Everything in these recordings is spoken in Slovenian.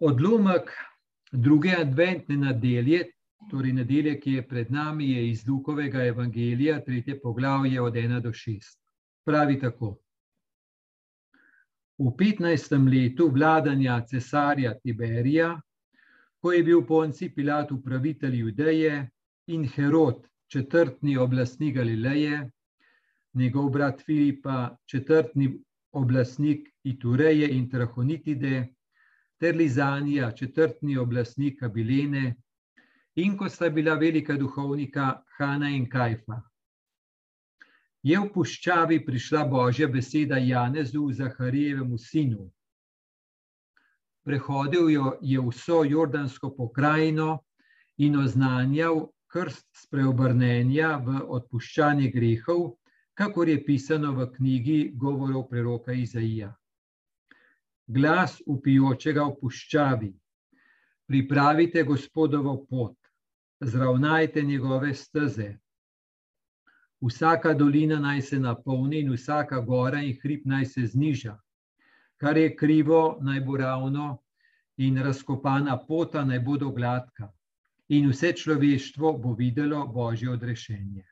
Odlomek druge adventne nedelje, torej nedelje, ki je pred nami, je iz Lukovega evangelija, tretje poglavje od 1 do 6. Pravi tako. V 15. letu vladanja cesarja Tiberija, ko je bil Ponci Pilat upravitelj Judeje in Herod, četrtni oblastnik Galileje, njegov brat Filipa, četrtni oblastnik Itureje in Trahonitide, ter Lizanija, četrtni oblastnik Abilene, in ko sta bila velika duhovnika Hanna in Kajfa. Je v puščavi prišla božja beseda Janezu, Zaharijevemu sinu. Prehodil jo je vso jordansko pokrajino in oznanjal krst spreobrnenja v odpuščanje grehov, kakor je pisano v knjigi govorov preroka Izaija glas upijočega v puščavi. Pripravite gospodovo pot, zravnajte njegove steze. Vsaka dolina naj se napolni in vsaka gora in hrib naj se zniža. Kar je krivo, naj bo ravno in razkopana pota naj bodo gladka. In vse človeštvo bo videlo božje odrešenje.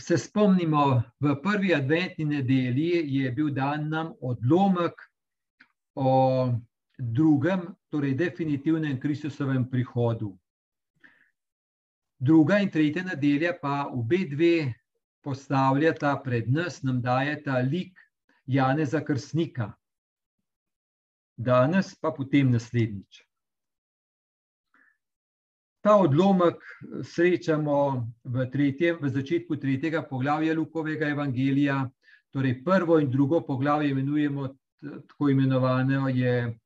Se spomnimo, v prvi adventni nedelji je bil dan nam odlomek o drugem, torej definitivnem Kristusovem prihodu. Druga in tretja nedelja pa obe dve postavljata pred nas, nam dajeta lik Janeza Krsnika. Danes pa potem naslednjič. Ta odlomek srečamo v, tretjem, v začetku tretjega poglavja Lukovega evangelija. Torej, prvo in drugo poglavje imenujemo tako imenovano je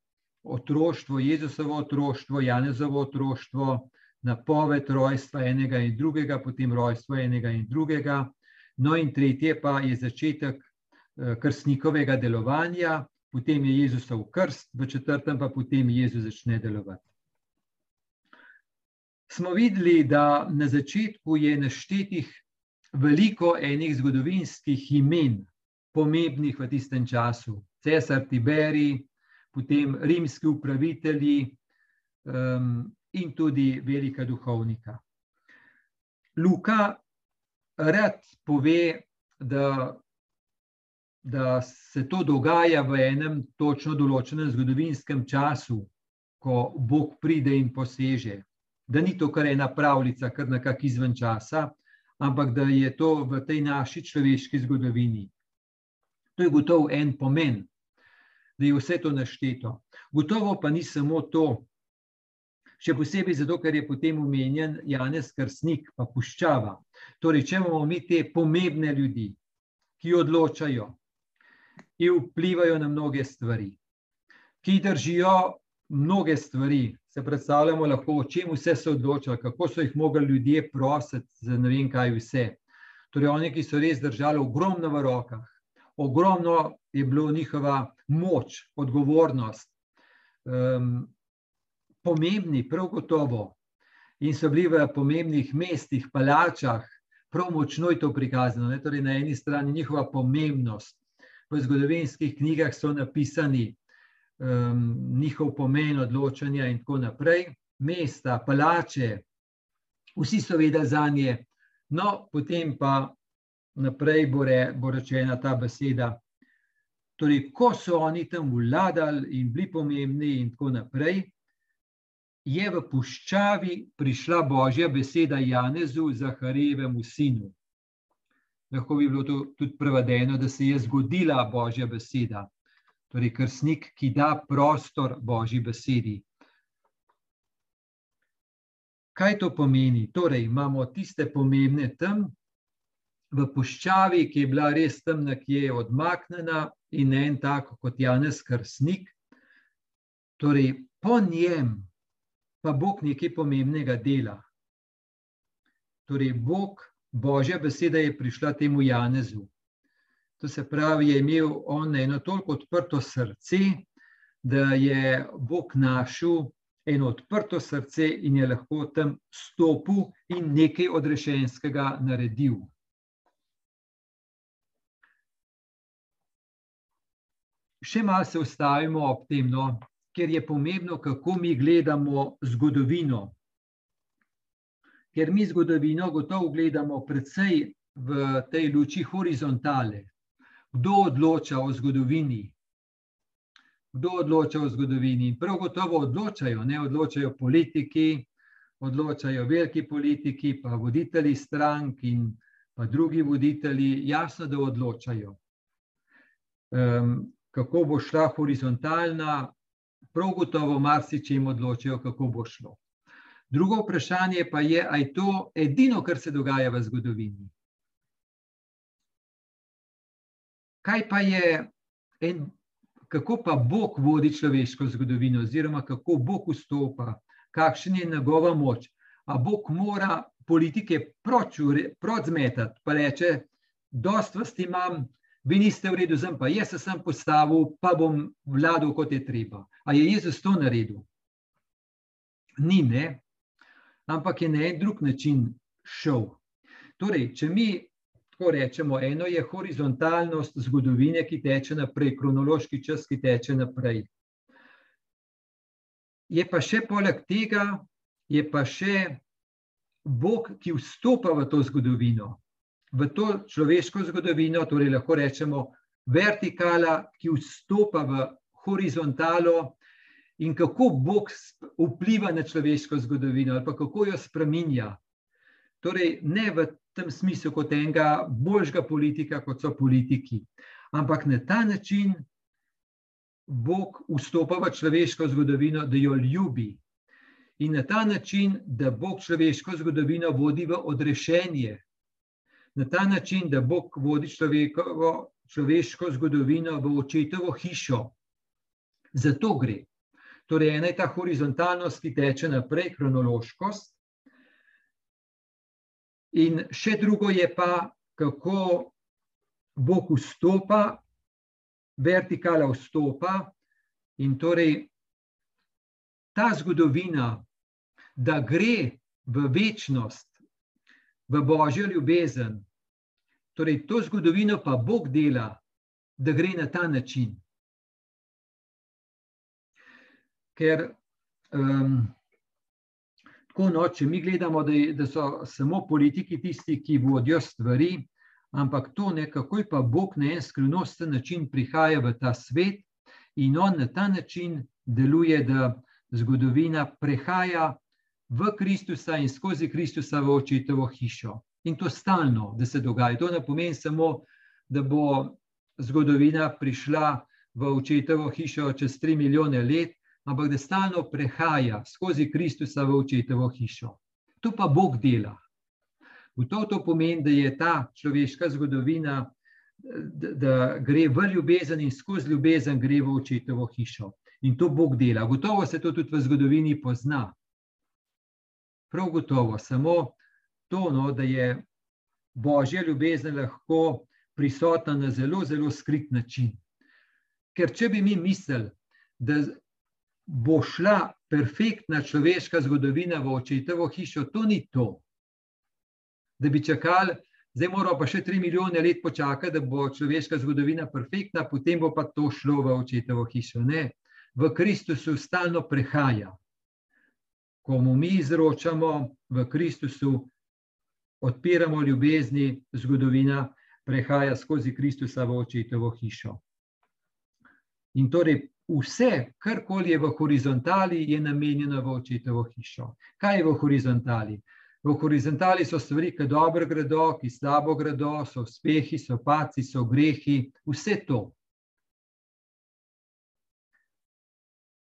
otroštvo, Jezusovo otroštvo, Janezovo otroštvo, napoved rojstva enega in drugega, potem rojstvo enega in drugega. No, in tretje pa je začetek eh, krstnikovega delovanja, potem je Jezusov krst, v četrtem pa potem Jezus začne delovati smo videli, da na začetku je naštetih veliko enih zgodovinskih imen, pomembnih v tistem času. Cesar Tiberi, potem rimski upravitelji um, in tudi velika duhovnika. Luka rad pove, da, da se to dogaja v enem točno določenem zgodovinskem času, ko Bog pride in poseže da ni to kar ena pravljica, kar nekako izven časa, ampak da je to v tej naši človeški zgodovini. To je gotovo en pomen, da je vse to našteto. Gotovo pa ni samo to, še posebej zato, ker je potem omenjen Janez Krsnik, pa puščava. Torej, če imamo mi te pomembne ljudi, ki odločajo in vplivajo na mnoge stvari, ki držijo mnoge stvari, se predstavljamo, lahko, o čem vse so odločili, kako so jih mogli ljudje prositi za ne vem kaj vse. Torej, oni, ki so res držali ogromno v rokah, ogromno je bilo njihova moč, odgovornost, um, pomembni, prav gotovo, in so bili v pomembnih mestih, palačah, prav močno je to prikazano. Torej, na eni strani njihova pomembnost. V zgodovinskih knjigah so napisani, um, njihov pomen odločanja, in tako naprej, mesta, palače, vsi so vedeli za nje. No, potem pa naprej bo, re, bo rečena ta beseda. Torej, ko so oni tam vladali in bili pomembni, in tako naprej, je v puščavi prišla božja beseda Janezu, Zaharijevemu sinu. Lahko bi bilo tudi prevedeno, da se je zgodila božja beseda torej krstnik, ki da prostor Božji besedi. Kaj to pomeni? Torej, imamo tiste pomembne tam v puščavi, ki je bila res tam nekje odmaknjena in en tako kot Janez Krstnik. Torej, po njem pa Bog nekaj pomembnega dela. Torej, Bog, Božja beseda je prišla temu Janezu. To se pravi, je imel on eno toliko odprto srce, da je Bog našel eno odprto srce in je lahko tam stopil in nekaj odrešenskega naredil. Še malo se ustavimo ob tem, no, ker je pomembno, kako mi gledamo zgodovino. Ker mi zgodovino gotovo gledamo predvsej v tej luči horizontale. Kdo odloča o zgodovini? Kdo odloča o zgodovini? Prav gotovo odločajo, ne odločajo politiki, odločajo veliki politiki, pa voditelji strank in pa drugi voditelji, jasno, da odločajo. Um, kako bo šla horizontalna, prav gotovo marsičem odločajo, kako bo šlo. Drugo vprašanje pa je, ali je to edino, kar se dogaja v zgodovini. Kaj pa je, en, kako pa Bog vodi človeško zgodovino, oziroma kako Bog vstopa, kakšen je njegova moč. A Bog mora politike proč zmetati, pa reče: Dost vas imam, vi niste v redu, sem pa jaz se sem postavil, pa bom vladal, kot je treba. A je Jezus to naredil? Ni ne, ampak je na en drug način šel. Torej, če mi tako rečemo, eno je horizontalnost zgodovine, ki teče naprej, kronološki čas, ki teče naprej. Je pa še poleg tega, je pa še Bog, ki vstopa v to zgodovino v to človeško zgodovino, torej lahko rečemo vertikala, ki vstopa v horizontalo in kako Bog vpliva na človeško zgodovino ali pa kako jo spreminja. Torej, ne v tem smislu kot enega boljšega politika, kot so politiki, ampak na ta način Bog vstopa v človeško zgodovino, da jo ljubi. In na ta način, da Bog človeško zgodovino vodi v odrešenje, na ta način, da Bog vodi človekovo, človeško zgodovino v očetovo hišo. Zato gre. Torej, ena je ta horizontalnost, ki teče naprej, kronološkost. In še drugo je pa, kako Bog vstopa, vertikala vstopa. In torej ta zgodovina, da gre v večnost, v božjo ljubezen. Torej, to zgodovino pa Bog dela, da gre na ta način. Ker, um, tako no, če mi gledamo, da, je, da so samo politiki tisti, ki vodijo stvari, ampak to nekako je pa Bog na en skrivnosten način prihaja v ta svet in on na ta način deluje, da zgodovina prehaja v Kristusa in skozi Kristusa v očetovo hišo. In to stalno, da se dogaja. To ne pomeni samo, da bo zgodovina prišla v očetovo hišo čez tri milijone let, ampak da stalno prehaja skozi Kristusa v očetovo hišo. To pa Bog dela. V to, to pomeni, da je ta človeška zgodovina, da, da gre v ljubezen in skozi ljubezen gre v očetovo hišo. In to Bog dela. Gotovo se to tudi v zgodovini pozna. Prav gotovo, samo to, no, da je božja ljubezen lahko prisotna na zelo, zelo skrit način. Ker če bi mi mislili, da bo šla perfektna človeška zgodovina v očetovo hišo, to ni to. Da bi čakali, zdaj moramo pa še tri milijone let počakati, da bo človeška zgodovina perfektna, potem bo pa to šlo v očetovo hišo. Ne, v Kristusu stalno prehaja ko mu mi izročamo v Kristusu, odpiramo ljubezni, zgodovina prehaja skozi Kristusa v očetovo hišo. In torej vse, karkoli je v horizontali, je namenjeno v očetovo hišo. Kaj je v horizontali? V horizontali so stvari, ki dobro gredo, ki slabo gredo, so uspehi, so paci, so grehi, vse to.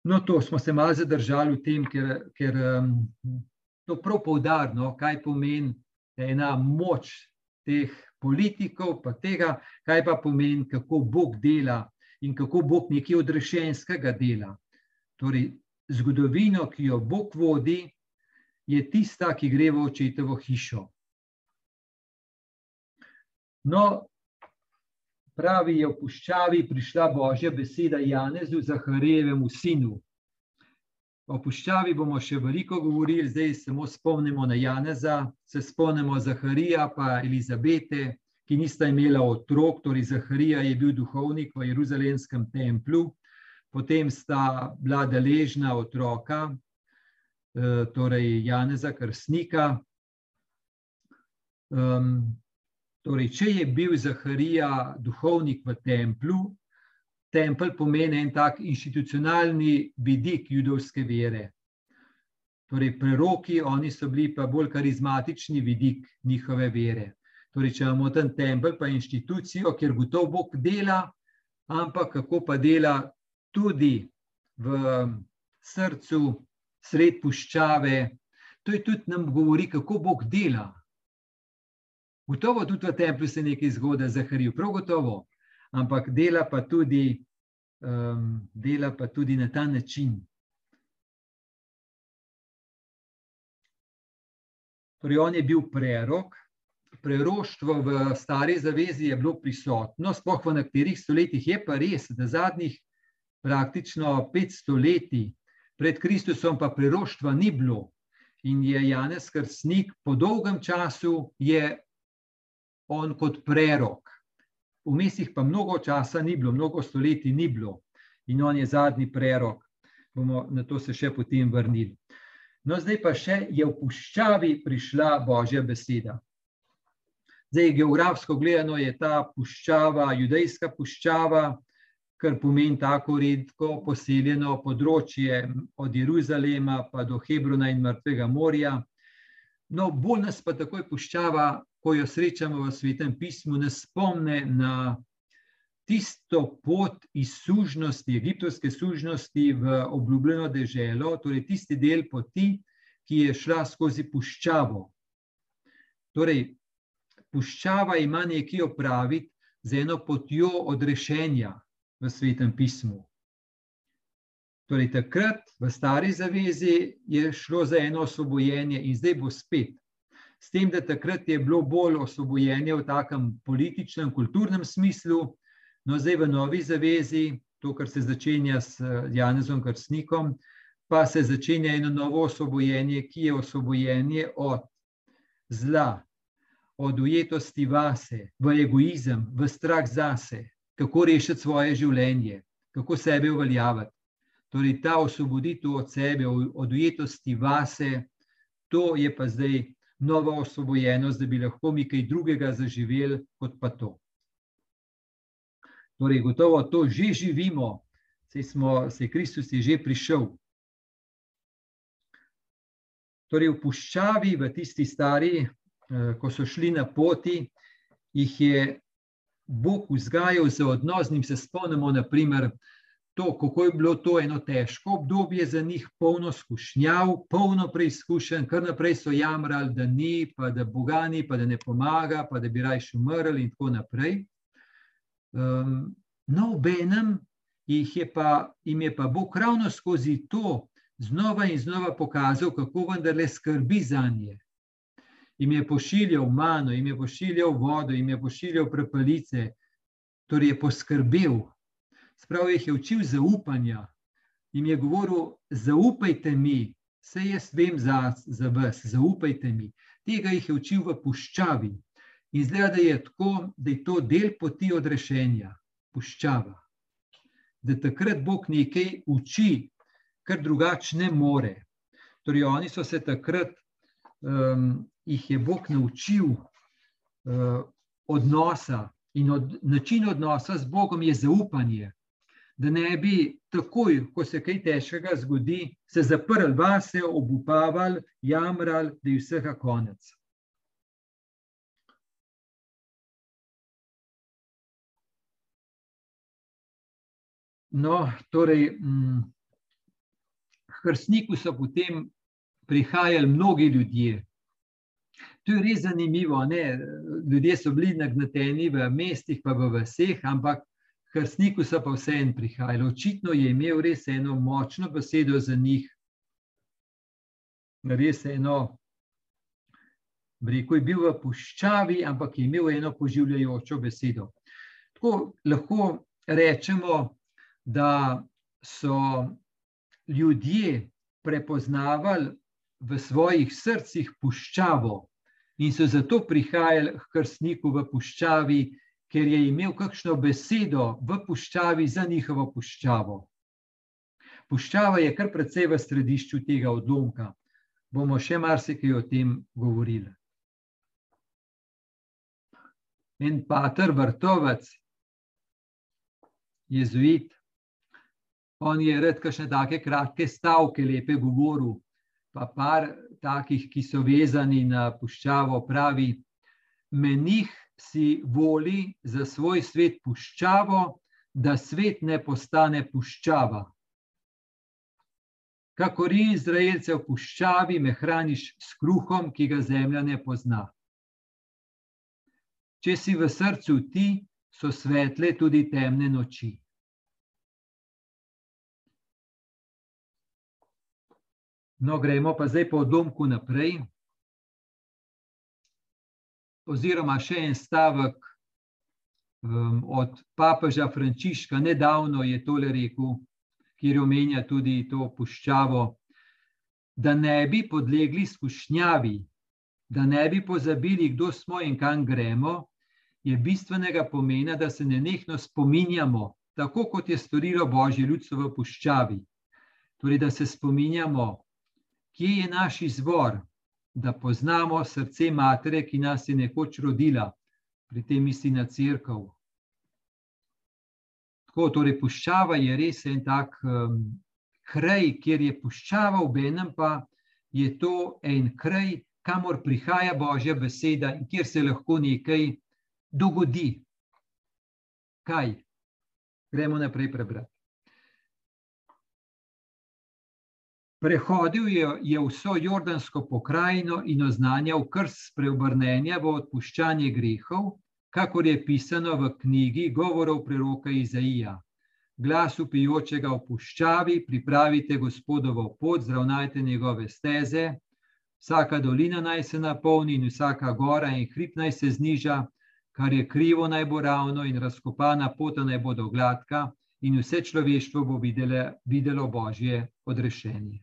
No, to smo se malo zadržali v tem, ker, ker um, to prav poudarno, kaj pomeni ena moč teh politikov, pa tega, kaj pa pomeni, kako Bog dela in kako Bog nekaj odrešenskega dela. Torej, zgodovino, ki jo Bog vodi, je tista, ki gre v očetovo hišo. No, pravi, je v puščavi prišla Božja beseda Janezu, Zaharejevemu sinu. O puščavi bomo še veliko govorili, zdaj samo spomnimo na Janeza, se spomnimo Zaharija, pa Elizabete, ki nista imela otrok, torej Zaharija je bil duhovnik v Jeruzalemskem templju, potem sta bila deležna otroka, eh, torej Janeza Krstnika. Um, torej, če je bil Zaharija duhovnik v templju, tempelj pomeni en tak institucionalni vidik judovske vere. Torej, preroki, oni so bili pa bolj karizmatični vidik njihove vere. Torej, če imamo ten tempelj, pa inštitucijo, kjer gotovo Bog dela, ampak kako pa dela tudi v srcu, sred puščave, to je tudi nam govori, kako Bog dela. Gotovo tudi v templju se nekaj zgodi, zahril, prav gotovo, ampak dela pa tudi, um, dela pa tudi na ta način. Torej, on je bil prerok, preroštvo v stari zavezi je bilo prisotno, sploh v nekaterih stoletjih. Je pa res, da zadnjih praktično 500 leti pred Kristusom pa preroštva ni bilo. In je Janez Krstnik po dolgem času je on kot prerok. Vmes jih pa mnogo časa ni bilo, mnogo stoletij ni bilo. In on je zadnji prerok. Bomo na to se še potem vrnili. No, zdaj pa še je v puščavi prišla Božja beseda. Zdaj, geografsko gledano je ta puščava, judejska puščava, kar pomeni tako redko poseljeno področje od Jeruzalema pa do Hebrona in Mrtvega morja. No, bolj nas pa takoj puščava, ko jo srečamo v svetem pismu, nas spomne na tisto pot iz sužnosti, egiptovske sužnosti v obljubljeno deželo, torej tisti del poti, ki je šla skozi puščavo. Torej, puščava ima nekaj opraviti z eno potjo odrešenja v svetem pismu. Torej, takrat v stari zavezi je šlo za eno osvobojenje, in zdaj bo spet. S tem, da takrat je bilo bolj osvobojenje v takem političnem, kulturnem smislu, No, zdaj v novi zavezi, to, kar se začenja s Janezom Krstnikom, pa se začenja eno novo osvobojenje, ki je osvobojenje od zla, od ujetosti vase, v egoizem, v strah zase, kako rešiti svoje življenje, kako sebe uveljaviti. Torej, ta osvoboditev od sebe, od ujetosti vase, to je pa zdaj nova osvobojenost, da bi lahko mi kaj drugega zaživeli kot pa to. Torej, gotovo to že živimo, se je Kristus je že prišel. Torej, v puščavi, v tisti stari, ko so šli na poti, jih je Bog vzgajal za odnos, njim se spomnimo, naprimer, to, kako je bilo to eno težko obdobje za njih, polno skušnjav, polno preizkušenj, kar naprej so jamrali, da ni, pa da Boga ni, pa da ne pomaga, pa da bi rajši umrli in tako naprej. Um, no, obenem je pa, jim je pa Bog ravno skozi to znova in znova pokazal, kako vendarle skrbi za nje. Im je pošiljal mano, im je pošiljal vodo, im je pošiljal prepalice, torej je poskrbel. Sprav jih je učil zaupanja. Im je govoril, zaupajte mi, vse jaz vem za, za vas, zaupajte mi. Tega jih je učil v puščavi. In zdaj, da je tako, da je to del poti odrešenja, puščava. Da takrat Bog nekaj uči, kar drugače ne more. Torej, oni so se takrat, um, jih je Bog naučil uh, odnosa in od, način odnosa z Bogom je zaupanje. Da ne bi takoj, ko se kaj težkega zgodi, se zaprli vase, obupavali, jamrali, da je vsega konec. No, torej, hm, Hrstniku so potem prihajali mnogi ljudje. To je res zanimivo. Ne? Ljudje so bili nagneteni v mestih, pa v vseh, ampak Hrstniku so pa vseeno prihajali. Očitno je imel res eno močno besedo za njih. Res eno, rekel je bil v puščavi, ampak je imel eno poživljajočo besedo. Tako lahko rečemo, da so ljudje prepoznavali v svojih srcih puščavo, in so zato prihajali k krstniku v puščavi, ker je imel kakšno besedo v puščavi za njihovo puščavo. Puščava je kar precej v središču tega odlomka. Bomo še marsikaj o tem govorili. En pater vrtovec, jezuit, on je red kakšne take kratke stavke, lepe govoril, pa par takih, ki so vezani na puščavo, pravi, menih si voli za svoj svet puščavo, da svet ne postane puščava. Kakor Izraelce v puščavi, me hraniš s kruhom, ki ga zemlja ne pozna. Če si v srcu ti, so svetle tudi temne noči. No, gremo pa zdaj po domku naprej. Oziroma, še en stavek um, od papeža Frančiška, nedavno je tole rekel, kjer omenja tudi to puščavo, da ne bi podlegli skušnjavi, da ne bi pozabili, kdo smo in kam gremo, je bistvenega pomena, da se nenehno spominjamo, tako kot je storilo Božje ljudstvo v puščavi. Torej, da se spominjamo, kje je naš izvor, da poznamo srce matere, ki nas je nekoč rodila, pri tem misli na crkv. Tako, torej, puščava je res en tak um, kraj, kjer je puščava, v enem pa je to en kraj, kamor prihaja Božja beseda in kjer se lahko nekaj dogodi. Kaj? Gremo naprej prebrati. Prehodil je, je vso jordansko pokrajino in oznanjal krst preobrnenja v odpuščanje grehov, kakor je pisano v knjigi govorov preroka Izaija. Glas upijočega v puščavi, pripravite gospodovo pot, zravnajte njegove steze, vsaka dolina naj se napolni in vsaka gora in hrib naj se zniža, kar je krivo naj bo ravno in razkopana pota naj bodo gladka in vse človeštvo bo videle, videlo božje odrešenje.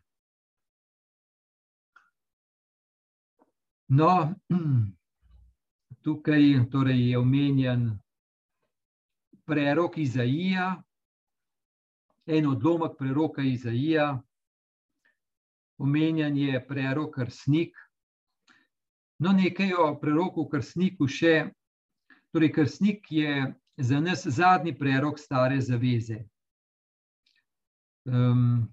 No, tukaj torej je omenjen prerok Izaija, en odlomek preroka Izaija, omenjen je prerok Krsnik. No, nekaj o preroku Krsniku še. Torej, Krsnik je za nas zadnji prerok stare zaveze. Um,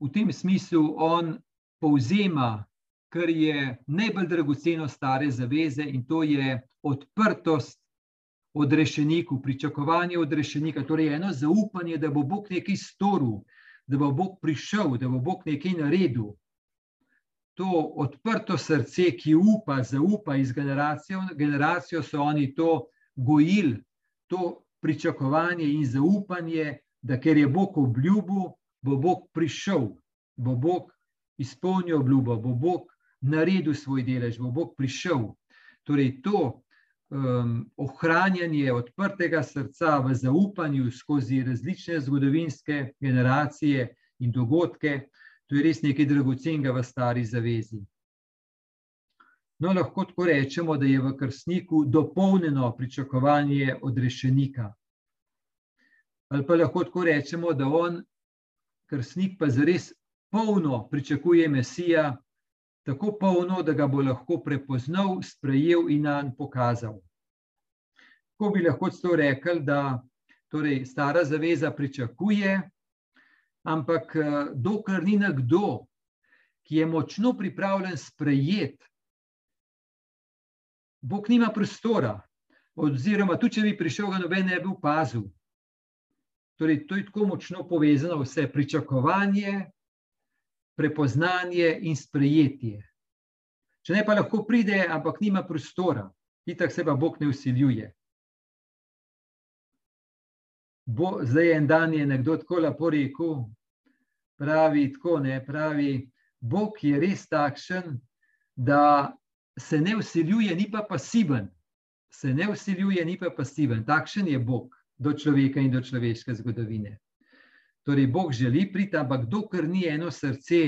v tem smislu on povzema kar je najbolj dragoceno stare zaveze in to je odprtost odrešeniku, pričakovanje odrešenika, torej eno zaupanje, da bo Bog nekaj storil, da bo Bog prišel, da bo Bog nekaj naredil. To odprto srce, ki upa, zaupa iz generacijo v generacijo, so oni to gojili, to pričakovanje in zaupanje, da ker je Bog obljubil, bo Bog prišel, bo Bog izpolnil obljubo, bo Bog naredil svoj delež, bo Bog prišel. Torej, to um, ohranjanje odprtega srca v zaupanju skozi različne zgodovinske generacije in dogodke, to je res nekaj dragocenega v stari zavezi. No, lahko tako rečemo, da je v krstniku dopolnjeno pričakovanje odrešenika. Ali pa lahko tako rečemo, da on, krstnik, pa zares polno pričakuje Mesija, tako polno, da ga bo lahko prepoznal, sprejel in nam pokazal. Ko bi lahko to rekel, da torej, stara zaveza pričakuje, ampak dokler ni nekdo, ki je močno pripravljen sprejeti, Bog nima prostora, oziroma tudi če bi prišel, ga noben ne bi opazil. Torej, to je tako močno povezano vse pričakovanje, prepoznanje in sprejetje. Če ne pa lahko pride, ampak nima prostora, itak se pa Bog ne usiljuje. Bo, zdaj en dan je nekdo tako lepo rekel, pravi tako, ne pravi, Bog je res takšen, da se ne usiljuje, ni pa pasiven. Se ne usiljuje, ni pa pasiven. Takšen je Bog do človeka in do človeške zgodovine. Torej, Bog želi priti, ampak dokler ni eno srce,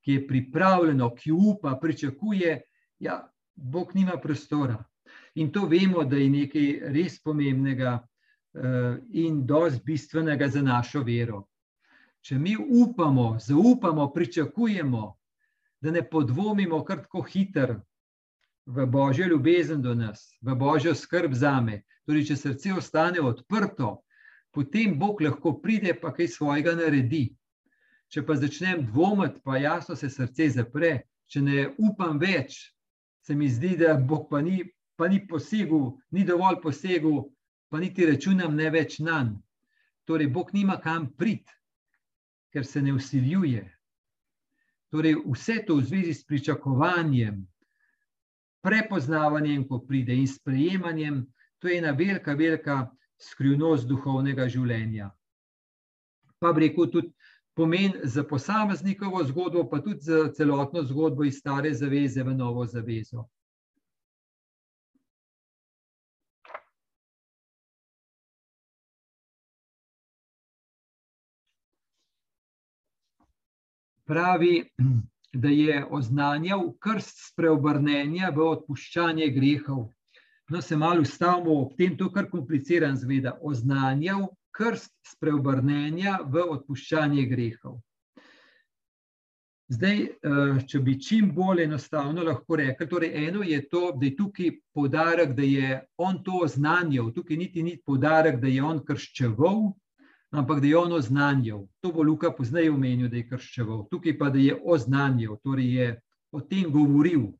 ki je pripravljeno, ki upa, pričakuje, ja, Bog nima prostora. In to vemo, da je nekaj res pomembnega uh, in dosti bistvenega za našo vero. Če mi upamo, zaupamo, pričakujemo, da ne podvomimo kar tako hiter v božjo ljubezen do nas, v božjo skrb za me. Torej, če srce ostane odprto, potem Bog lahko pride pa kaj svojega naredi. Če pa začnem dvomiti, pa jasno se srce zapre, če ne upam več, se mi zdi, da Bog pa ni, pa ni posegel, ni dovolj posegel, pa niti računam ne več na njega. Torej, Bog nima kam priti, ker se ne usiljuje. Torej, vse to v zvezi s pričakovanjem, prepoznavanjem, ko pride in sprejemanjem, to je ena velika, velika skrivnost duhovnega življenja. Pa bi rekel tudi pomen za posameznikovo zgodbo, pa tudi za celotno zgodbo iz stare zaveze v novo zavezo. pravi, da je oznanjal krst spreobrnenja v odpuščanje grehov. No, se malo ustavimo ob tem, to kar kompliciran zveda. Oznanjal krst spreobrnenja v odpuščanje grehov. Zdaj, eh, če bi čim bolj enostavno lahko rekli, torej eno je to, da je tukaj podarek, da je on to oznanjal, tukaj niti ni podarek, da je on krščeval, ampak da je on oznanjal. To bo Luka poznaj omenil, da je krščeval. Tukaj pa, da je oznanjal, torej je o tem govoril.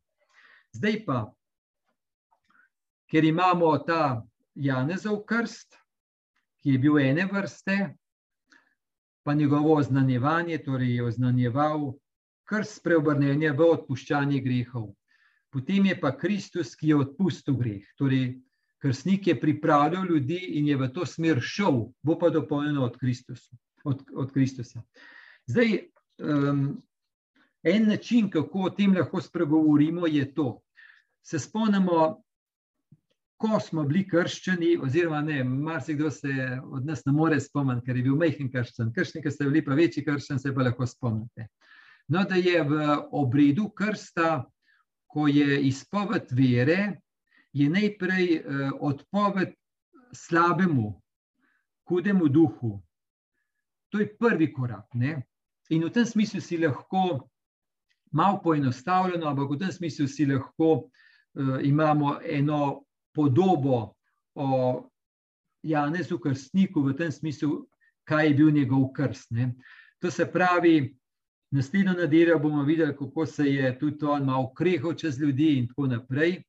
Zdaj pa, ker imamo ta Janezov krst, ki je bil ene vrste, pa njegovo oznanjevanje, torej je oznanjeval krst preobrnenja v odpuščanje grehov. Potem je pa Kristus, ki je odpustil greh. Torej, krstnik je pripravljal ljudi in je v to smer šel, bo pa dopolnjeno od, od, od Kristusa. Zdaj, um, en način, kako o tem lahko spregovorimo, je to. Se spomnimo, ko smo bili krščeni, oziroma ne, marsikdo se od nas ne more spomniti, ker je bil majhen krščen. Krščni, ki ste bili pa večji krščen, se pa lahko spomnite. No, da je v obredu krsta, ko je izpoved vere, je najprej uh, odpoved slabemu, hudemu duhu. To je prvi korak. Ne? In v tem smislu si lahko, malo poenostavljeno, ampak v tem smislu si lahko uh, imamo eno podobo o Janezu Krstniku, v tem smislu, kaj je bil njegov krst. Ne? To se pravi, naslednjo nedeljo bomo videli, kako se je tudi on malo krehal čez ljudi in tako naprej.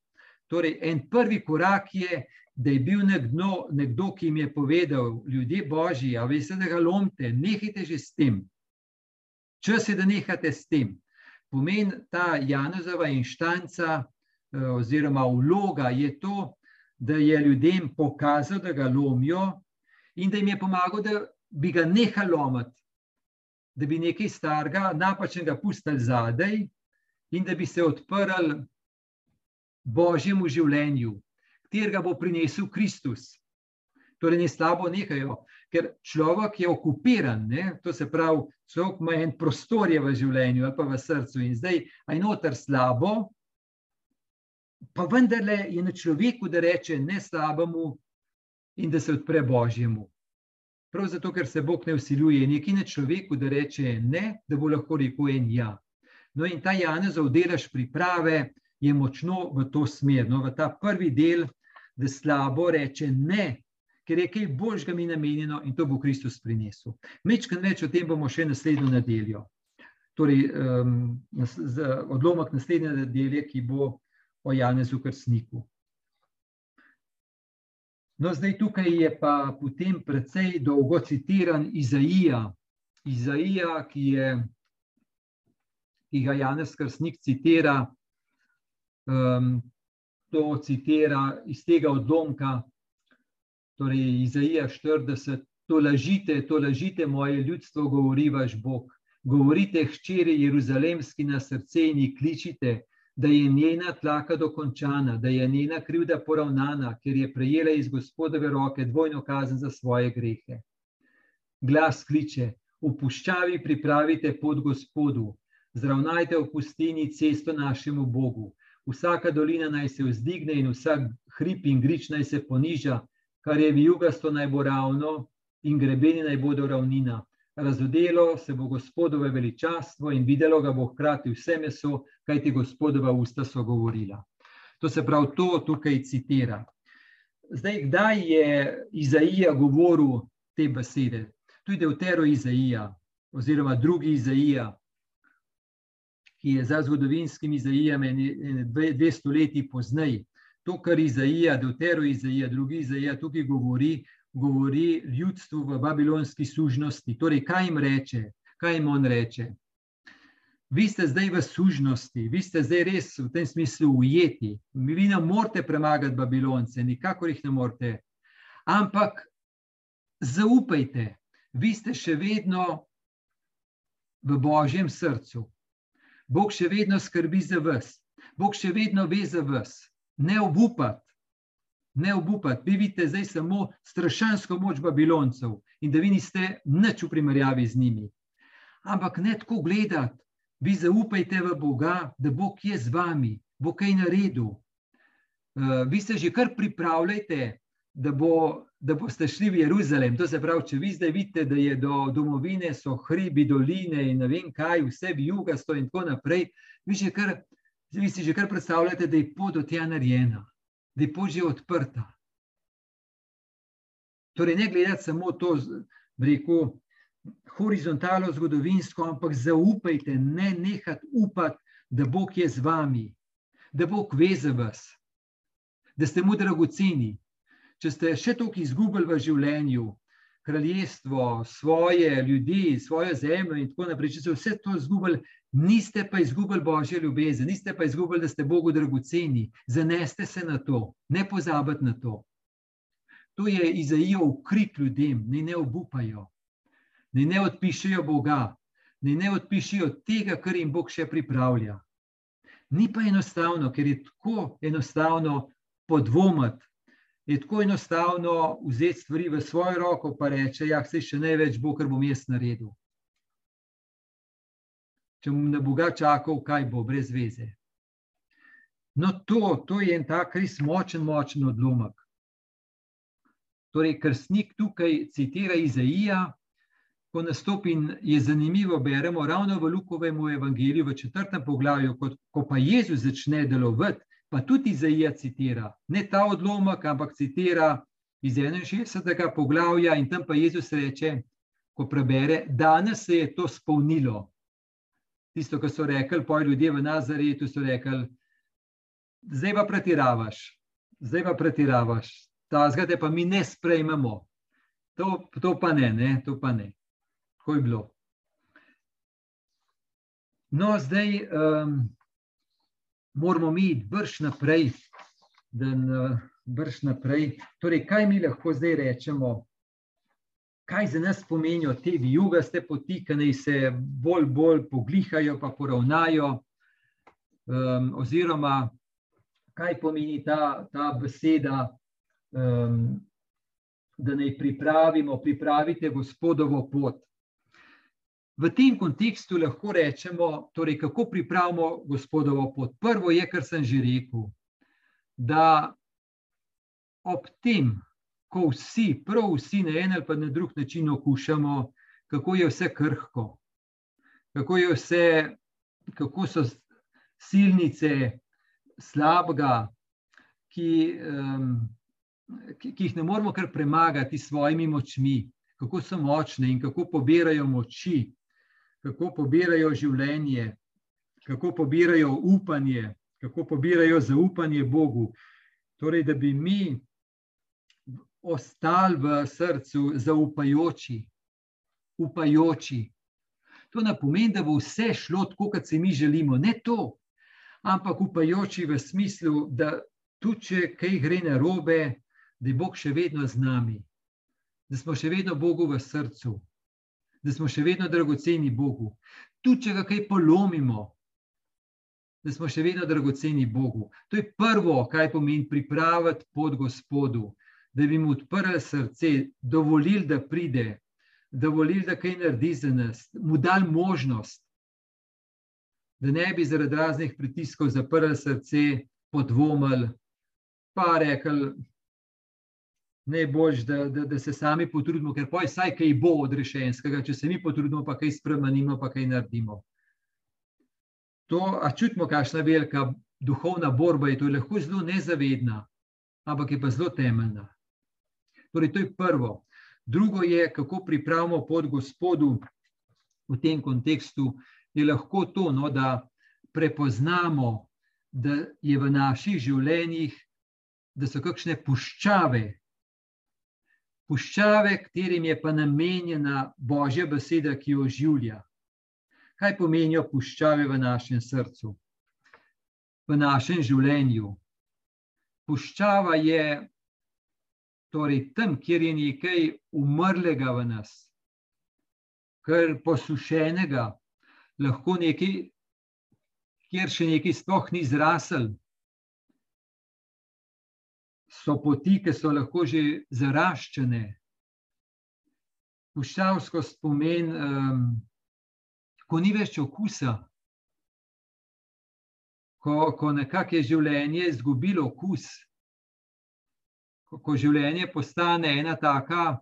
Torej, en prvi korak je, da je bil nekdo, nekdo ki jim je povedal, ljudje božji, a veste, da ga lomite, nehajte že s tem. Čas je, da nehate s tem. Pomen ta Janozova inštanca oziroma vloga je to, da je ljudem pokazal, da ga lomijo in da jim je pomagal, da bi ga nehali lomiti, da bi nekaj starega, napačnega pustili zadaj in da bi se odprli božjemu življenju, katerega bo prinesel Kristus. Torej, ne slabo nehajo, ker človek je okupiran, ne? to se pravi, človek ima en prostor v življenju ali pa v srcu in zdaj je noter slabo, pa vendarle je na človeku, da reče ne slabemu in da se odpre božjemu. Prav zato, ker se Bog ne usiljuje, nekaj na človeku, da reče ne, da bo lahko rekel en ja. No, in ta Janezov delaš priprave, je močno v to smer, no, v ta prvi del, da slabo reče ne, ker je kaj božjega mi namenjeno in to bo Kristus prinesel. Mečkaj več o tem bomo še naslednjo nedeljo. Torej, um, odlomek naslednje nedelje, ki bo o Janezu Krstniku. No, zdaj tukaj je pa potem precej dolgo citiran Izaija. Izaija, ki, je, ki ga Janez Krstnik citira, um, to citira iz tega odlomka, torej Izaija 40. To lažite, to lažite, moje ljudstvo, govori vaš Bog. Govorite, hčeri Jeruzalemski na srce in jih kličite, da je njena tlaka dokončana, da je njena krivda poravnana, ker je prejela iz gospodove roke dvojno kazen za svoje grehe. Glas kliče: Upuščavi, pripravite pot gospodu, zravnajte v pustini cesto našemu Bogu vsaka dolina naj se vzdigne in vsak hrib in grič naj se poniža, kar je vijugasto naj bo ravno in grebeni naj bodo ravnina. Razodelo se bo gospodove veličastvo in videlo ga bo hkrati vse meso, kaj ti gospodova usta so govorila. To se prav to tukaj citira. Zdaj, kdaj je Izaija govoril te besede? Tu je Deutero Izaija oziroma drugi Izaija, ki je za zgodovinskim Izaijem dve, stoletji poznaj. To, kar Izaija, Deutero Izaija, drugi Izaija tukaj govori, govori ljudstvu v babilonski služnosti. Torej, kaj jim reče, kaj jim on reče? Vi ste zdaj v služnosti, vi ste zdaj res v tem smislu ujeti. Vi ne morete premagati Babilonce, nikakor jih ne morete. Ampak zaupajte, vi ste še vedno v božjem srcu. Bog še vedno skrbi za vas, Bog še vedno ve za vas. Ne obupati, ne obupati. Vi vidite zdaj samo strašansko moč Babiloncev in da vi niste nič v primerjavi z njimi. Ampak ne tako gledati, vi zaupajte v Boga, da Bog je z vami, bo kaj naredil. Uh, vi se že kar pripravljajte, da, bo, da boste šli v Jeruzalem. To se pravi, če vi zdaj vidite, da je do domovine, so hribi, doline in ne vem kaj, vse v jugasto in tako naprej, vi, kar, vi si že kar predstavljate, da je pot od tja narejena, pot že odprta. Torej, ne gledati samo to, rekel, horizontalno, zgodovinsko, ampak zaupajte, ne nehati upati, da Bog je z vami, da Bog ve za vas, da ste mu dragoceni, če ste še toliko izgubili v življenju, kraljestvo, svoje ljudi, svojo zemljo in tako naprej, če ste vse to izgubili, niste pa izgubili božje ljubezen, niste pa izgubili, da ste Bogu dragoceni. Zaneste se na to, ne pozabite na to. To je Izaijo ukrik ljudem, ne ne obupajo, ne ne odpišajo Boga, ne ne odpišajo tega, kar jim Bog še pripravlja. Ni pa enostavno, ker je tako enostavno podvomiti je tako enostavno vzeti stvari v svojo roko in reči: Ja, se še največ bo, kar bom jaz naredil. Če bom na Boga čakal, kaj bo, brez veze. No, to, to je en tak res močen, močen odlomek. Torej, krstnik tukaj citira Izaija, ko nastopi in je zanimivo, beremo ravno v Lukovem evangeliju, v četrtem poglavju, ko pa Jezus začne delovati pa tudi Izaija citira, ne ta odlomek, ampak citira iz 61. poglavja in tam pa Jezus reče, ko prebere, danes se je to spolnilo. Tisto, kar so rekli, poj ljudje v Nazaretu so rekli, zdaj pa pretiravaš, zdaj pa pretiravaš, ta zgate pa mi ne sprejmemo. To, to pa ne, ne, to pa ne. Tako je bilo. No, zdaj, um, moramo mi iti brž naprej. Den, brž naprej. Torej, kaj mi lahko zdaj rečemo, kaj za nas pomenijo te vijugaste poti, ki naj se bolj, bolj poglihajo, pa poravnajo, um, oziroma kaj pomeni ta, ta beseda, um, da naj pripravimo, pripravite gospodovo pot. V tem kontekstu lahko rečemo, torej, kako pripravimo gospodovo pot. Prvo je, kar sem že rekel, da ob tem, ko vsi, prav vsi na en ali pa na drug način okušamo, kako je vse krhko, kako, je vse, kako so silnice slabega, ki, um, ki, ki jih ne moremo kar premagati s svojimi močmi, kako so močne in kako pobirajo moči kako pobirajo življenje, kako pobirajo upanje, kako pobirajo zaupanje Bogu. Torej, da bi mi ostali v srcu zaupajoči, upajoči. To ne pomeni, da bo vse šlo tako, kot si mi želimo. Ne to, ampak upajoči v smislu, da tudi če kaj gre na robe, da je Bog še vedno z nami, da smo še vedno Bogu v srcu da smo še vedno dragoceni Bogu. Tudi če ga kaj polomimo, da smo še vedno dragoceni Bogu. To je prvo, kaj pomeni pripraviti pod Gospodu, da bi mu odprli srce, dovolili, da pride, dovolili, da kaj naredi za nas, mu dal možnost, da ne bi zaradi raznih pritiskov zaprli srce, podvomili, pa rekli, najbolj, da, da, da se sami potrudimo, ker pa je vsaj kaj bo odrešenskega, če se mi potrudimo, pa kaj spremenimo, pa kaj naredimo. To, a čutimo, kakšna velika duhovna borba je, to je lahko zelo nezavedna, ampak je pa zelo temeljna. Torej, to je prvo. Drugo je, kako pripravimo pot Gospodu v tem kontekstu, je lahko to, no, da prepoznamo, da je v naših življenjih, da so kakšne puščave, puščave, katerim je pa namenjena Božja beseda, ki jo življa. Kaj pomenijo puščave v našem srcu, v našem življenju? Puščava je torej tam, kjer je nekaj umrlega v nas, kar posušenega, lahko nekaj, kjer še nekaj sploh ni zrasel, so poti, ki so lahko že zaraščene. Puščavskost pomeni, um, ko ni več okusa, ko, ko nekako je življenje izgubilo okus, ko, življenje postane ena taka,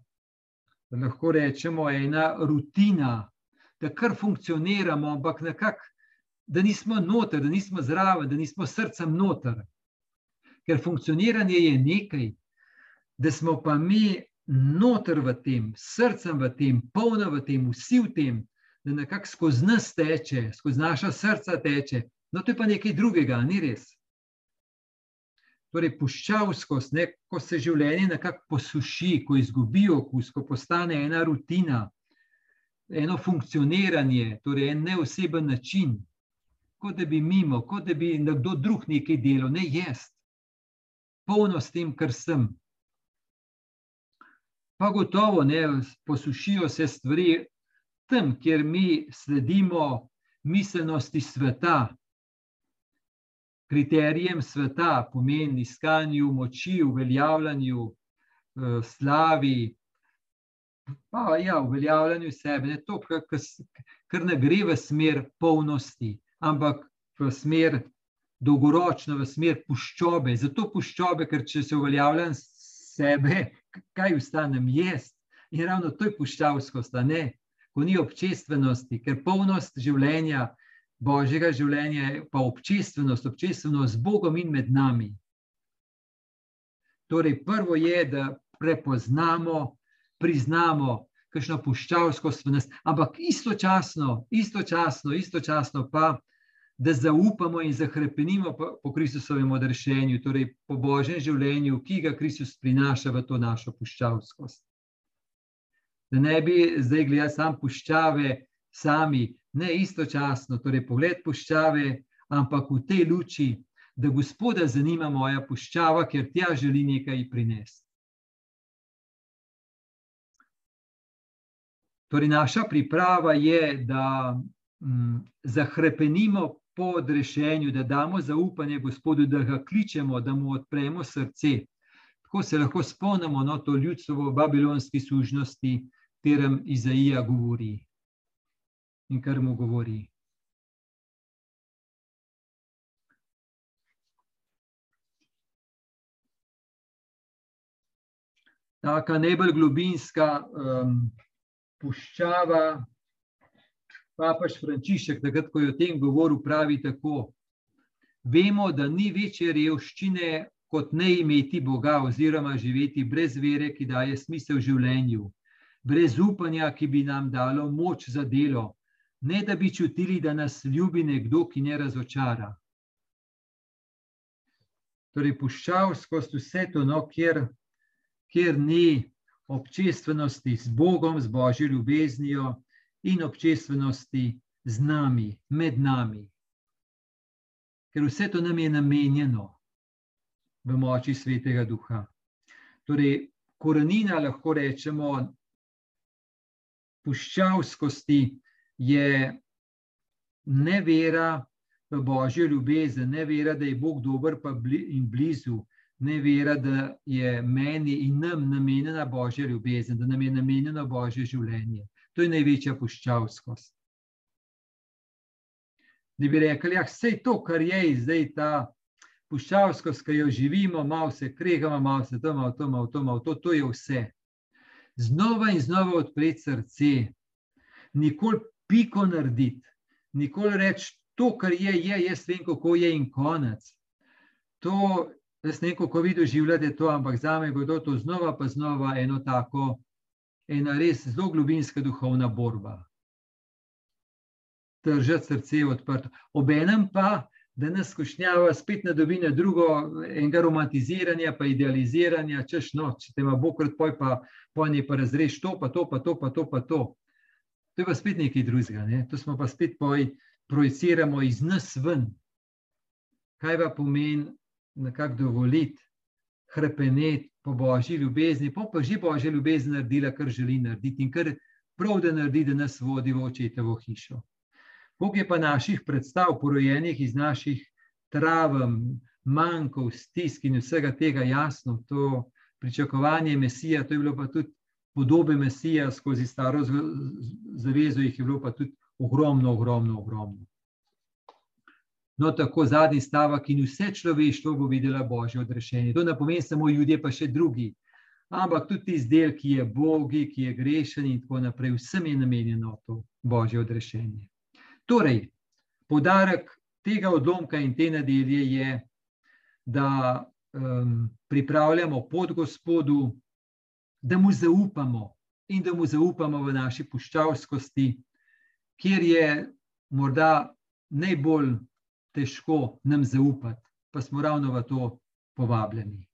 lahko rečemo, ena rutina, da kar funkcioniramo, ampak nekako, da nismo noter, da nismo zraven, da nismo srcem noter ker funkcioniranje je nekaj, da smo pa mi noter v tem, srcem v tem, polno v tem, vsi v tem, da nekako skozi nas teče, skozi naša srca teče. No, to je pa nekaj drugega, ni res. Torej, puščavskost, ne, ko se življenje nekako posuši, ko izgubi okus, ko postane ena rutina, eno funkcioniranje, torej en neoseben način, kot da bi mimo, kot da bi nekdo drug nekaj delal, ne jaz. Polno s tem, kar sem. Pa gotovo ne posušijo se stvari tam, kjer mi sledimo miselnosti sveta, kriterijem sveta, pomeni iskanju moči, uveljavljanju, eh, slavi. Pa ja, uveljavljanju sebe, ne to, kar ne gre v smer polnosti, ampak v smer dolgoročno v smer puščobe. Zato puščobe, ker če se uveljavljam sebe, kaj ustanem jaz. In ravno to je puščavskost, ne, ko ni občestvenosti, ker polnost življenja, božjega življenja, pa občestvenost, občestvenost z Bogom in med nami. Torej, prvo je, da prepoznamo, priznamo, kakšno puščavskost v nas, ampak istočasno, istočasno, istočasno pa da zaupamo in zahrepenimo po, po Kristusovem odrešenju, torej po božjem življenju, ki ga Kristus prinaša v to našo puščavskost. Da ne bi zdaj gledali samo puščave, sami, ne istočasno, torej pogled puščave, ampak v tej luči, da Gospoda zanima moja puščava, ker tja želi nekaj prinesti. Torej, naša priprava je, da mm, zahrepenimo po odrešenju, da damo zaupanje Gospodu, da ga kličemo, da mu odpremo srce. Tako se lahko spomnimo na no, to ljudstvo v babilonski služnosti, katerem Izaija govori in kar mu govori. Taka najbolj globinska um, puščava, papež Frančišek, takrat, ko je o tem govoril, pravi tako: Vemo, da ni večje revščine, kot ne imeti Boga, oziroma živeti brez vere, ki daje smisel življenju, brez upanja, ki bi nam dalo moč za delo, ne da bi čutili, da nas ljubi nekdo, ki ne razočara. Torej, puščal skozi vse to, no, kjer, kjer ni občestvenosti z Bogom, z božjo ljubeznijo, in občestvenosti z nami, med nami. Ker vse to nam je namenjeno v moči svetega duha. Torej, korenina lahko rečemo, puščavskosti je nevera v božjo ljubezen, nevera, da je Bog dober in blizu, nevera, da je meni in nam namenjena božja ljubezen, da nam je namenjeno božje življenje. To je največja puščavskost. da bi rekli, da ja, vse to, kar je zdaj ta puščavskost, ki jo živimo, malo se kregamo, malo se to, malo to, malo to, malo to, to je vse. Znova in znova odpreti srce, nikoli piko narediti, nikoli reči, to, kar je, je, jaz vem, kako je in konec. To, jaz ne vem, kako vi doživljate to, ampak za me je to znova pa znova eno tako, ena res zelo globinska duhovna borba. Držati srce odprto. Obenem pa, da nas skušnjava spet na dobine drugo, enega romantiziranja, pa idealiziranja, češ noč, če te ima bokrat poj, pa pojni pa razreš to, pa to, pa to, pa to, pa to. To je pa spet nekaj drugega, ne? to smo pa spet projiciramo iz nas ven. Kaj pa pomeni nekako dovoliti, hrepeneti po božji ljubezni, pa pa že božja ljubezen naredila, kar želi narediti in kar prav da naredi, da nas vodi v očetovo hišo. Bog je pa naših predstav, porojenih iz naših travem, manjkov, stisk in vsega tega jasno, to pričakovanje Mesija, to je bilo pa tudi podobe Mesija skozi staro zavezo, jih je bilo pa tudi ogromno, ogromno, ogromno. No, tako zadnji stavek in vse človeštvo bo videlo božje odrešenje. To ne pomeni samo ljudje, pa še drugi. Ampak tudi izdelek, ki je bogi, ki je grešen in tako naprej, vsem je namenjeno to božje odrešenje. Torej, podarek tega odlomka in te nedelje je, da um, pripravljamo pod Gospodu, da mu zaupamo in da mu zaupamo v naši puščavskosti, kjer je morda najbolj težko nam zaupati, pa smo ravno v to povabljeni.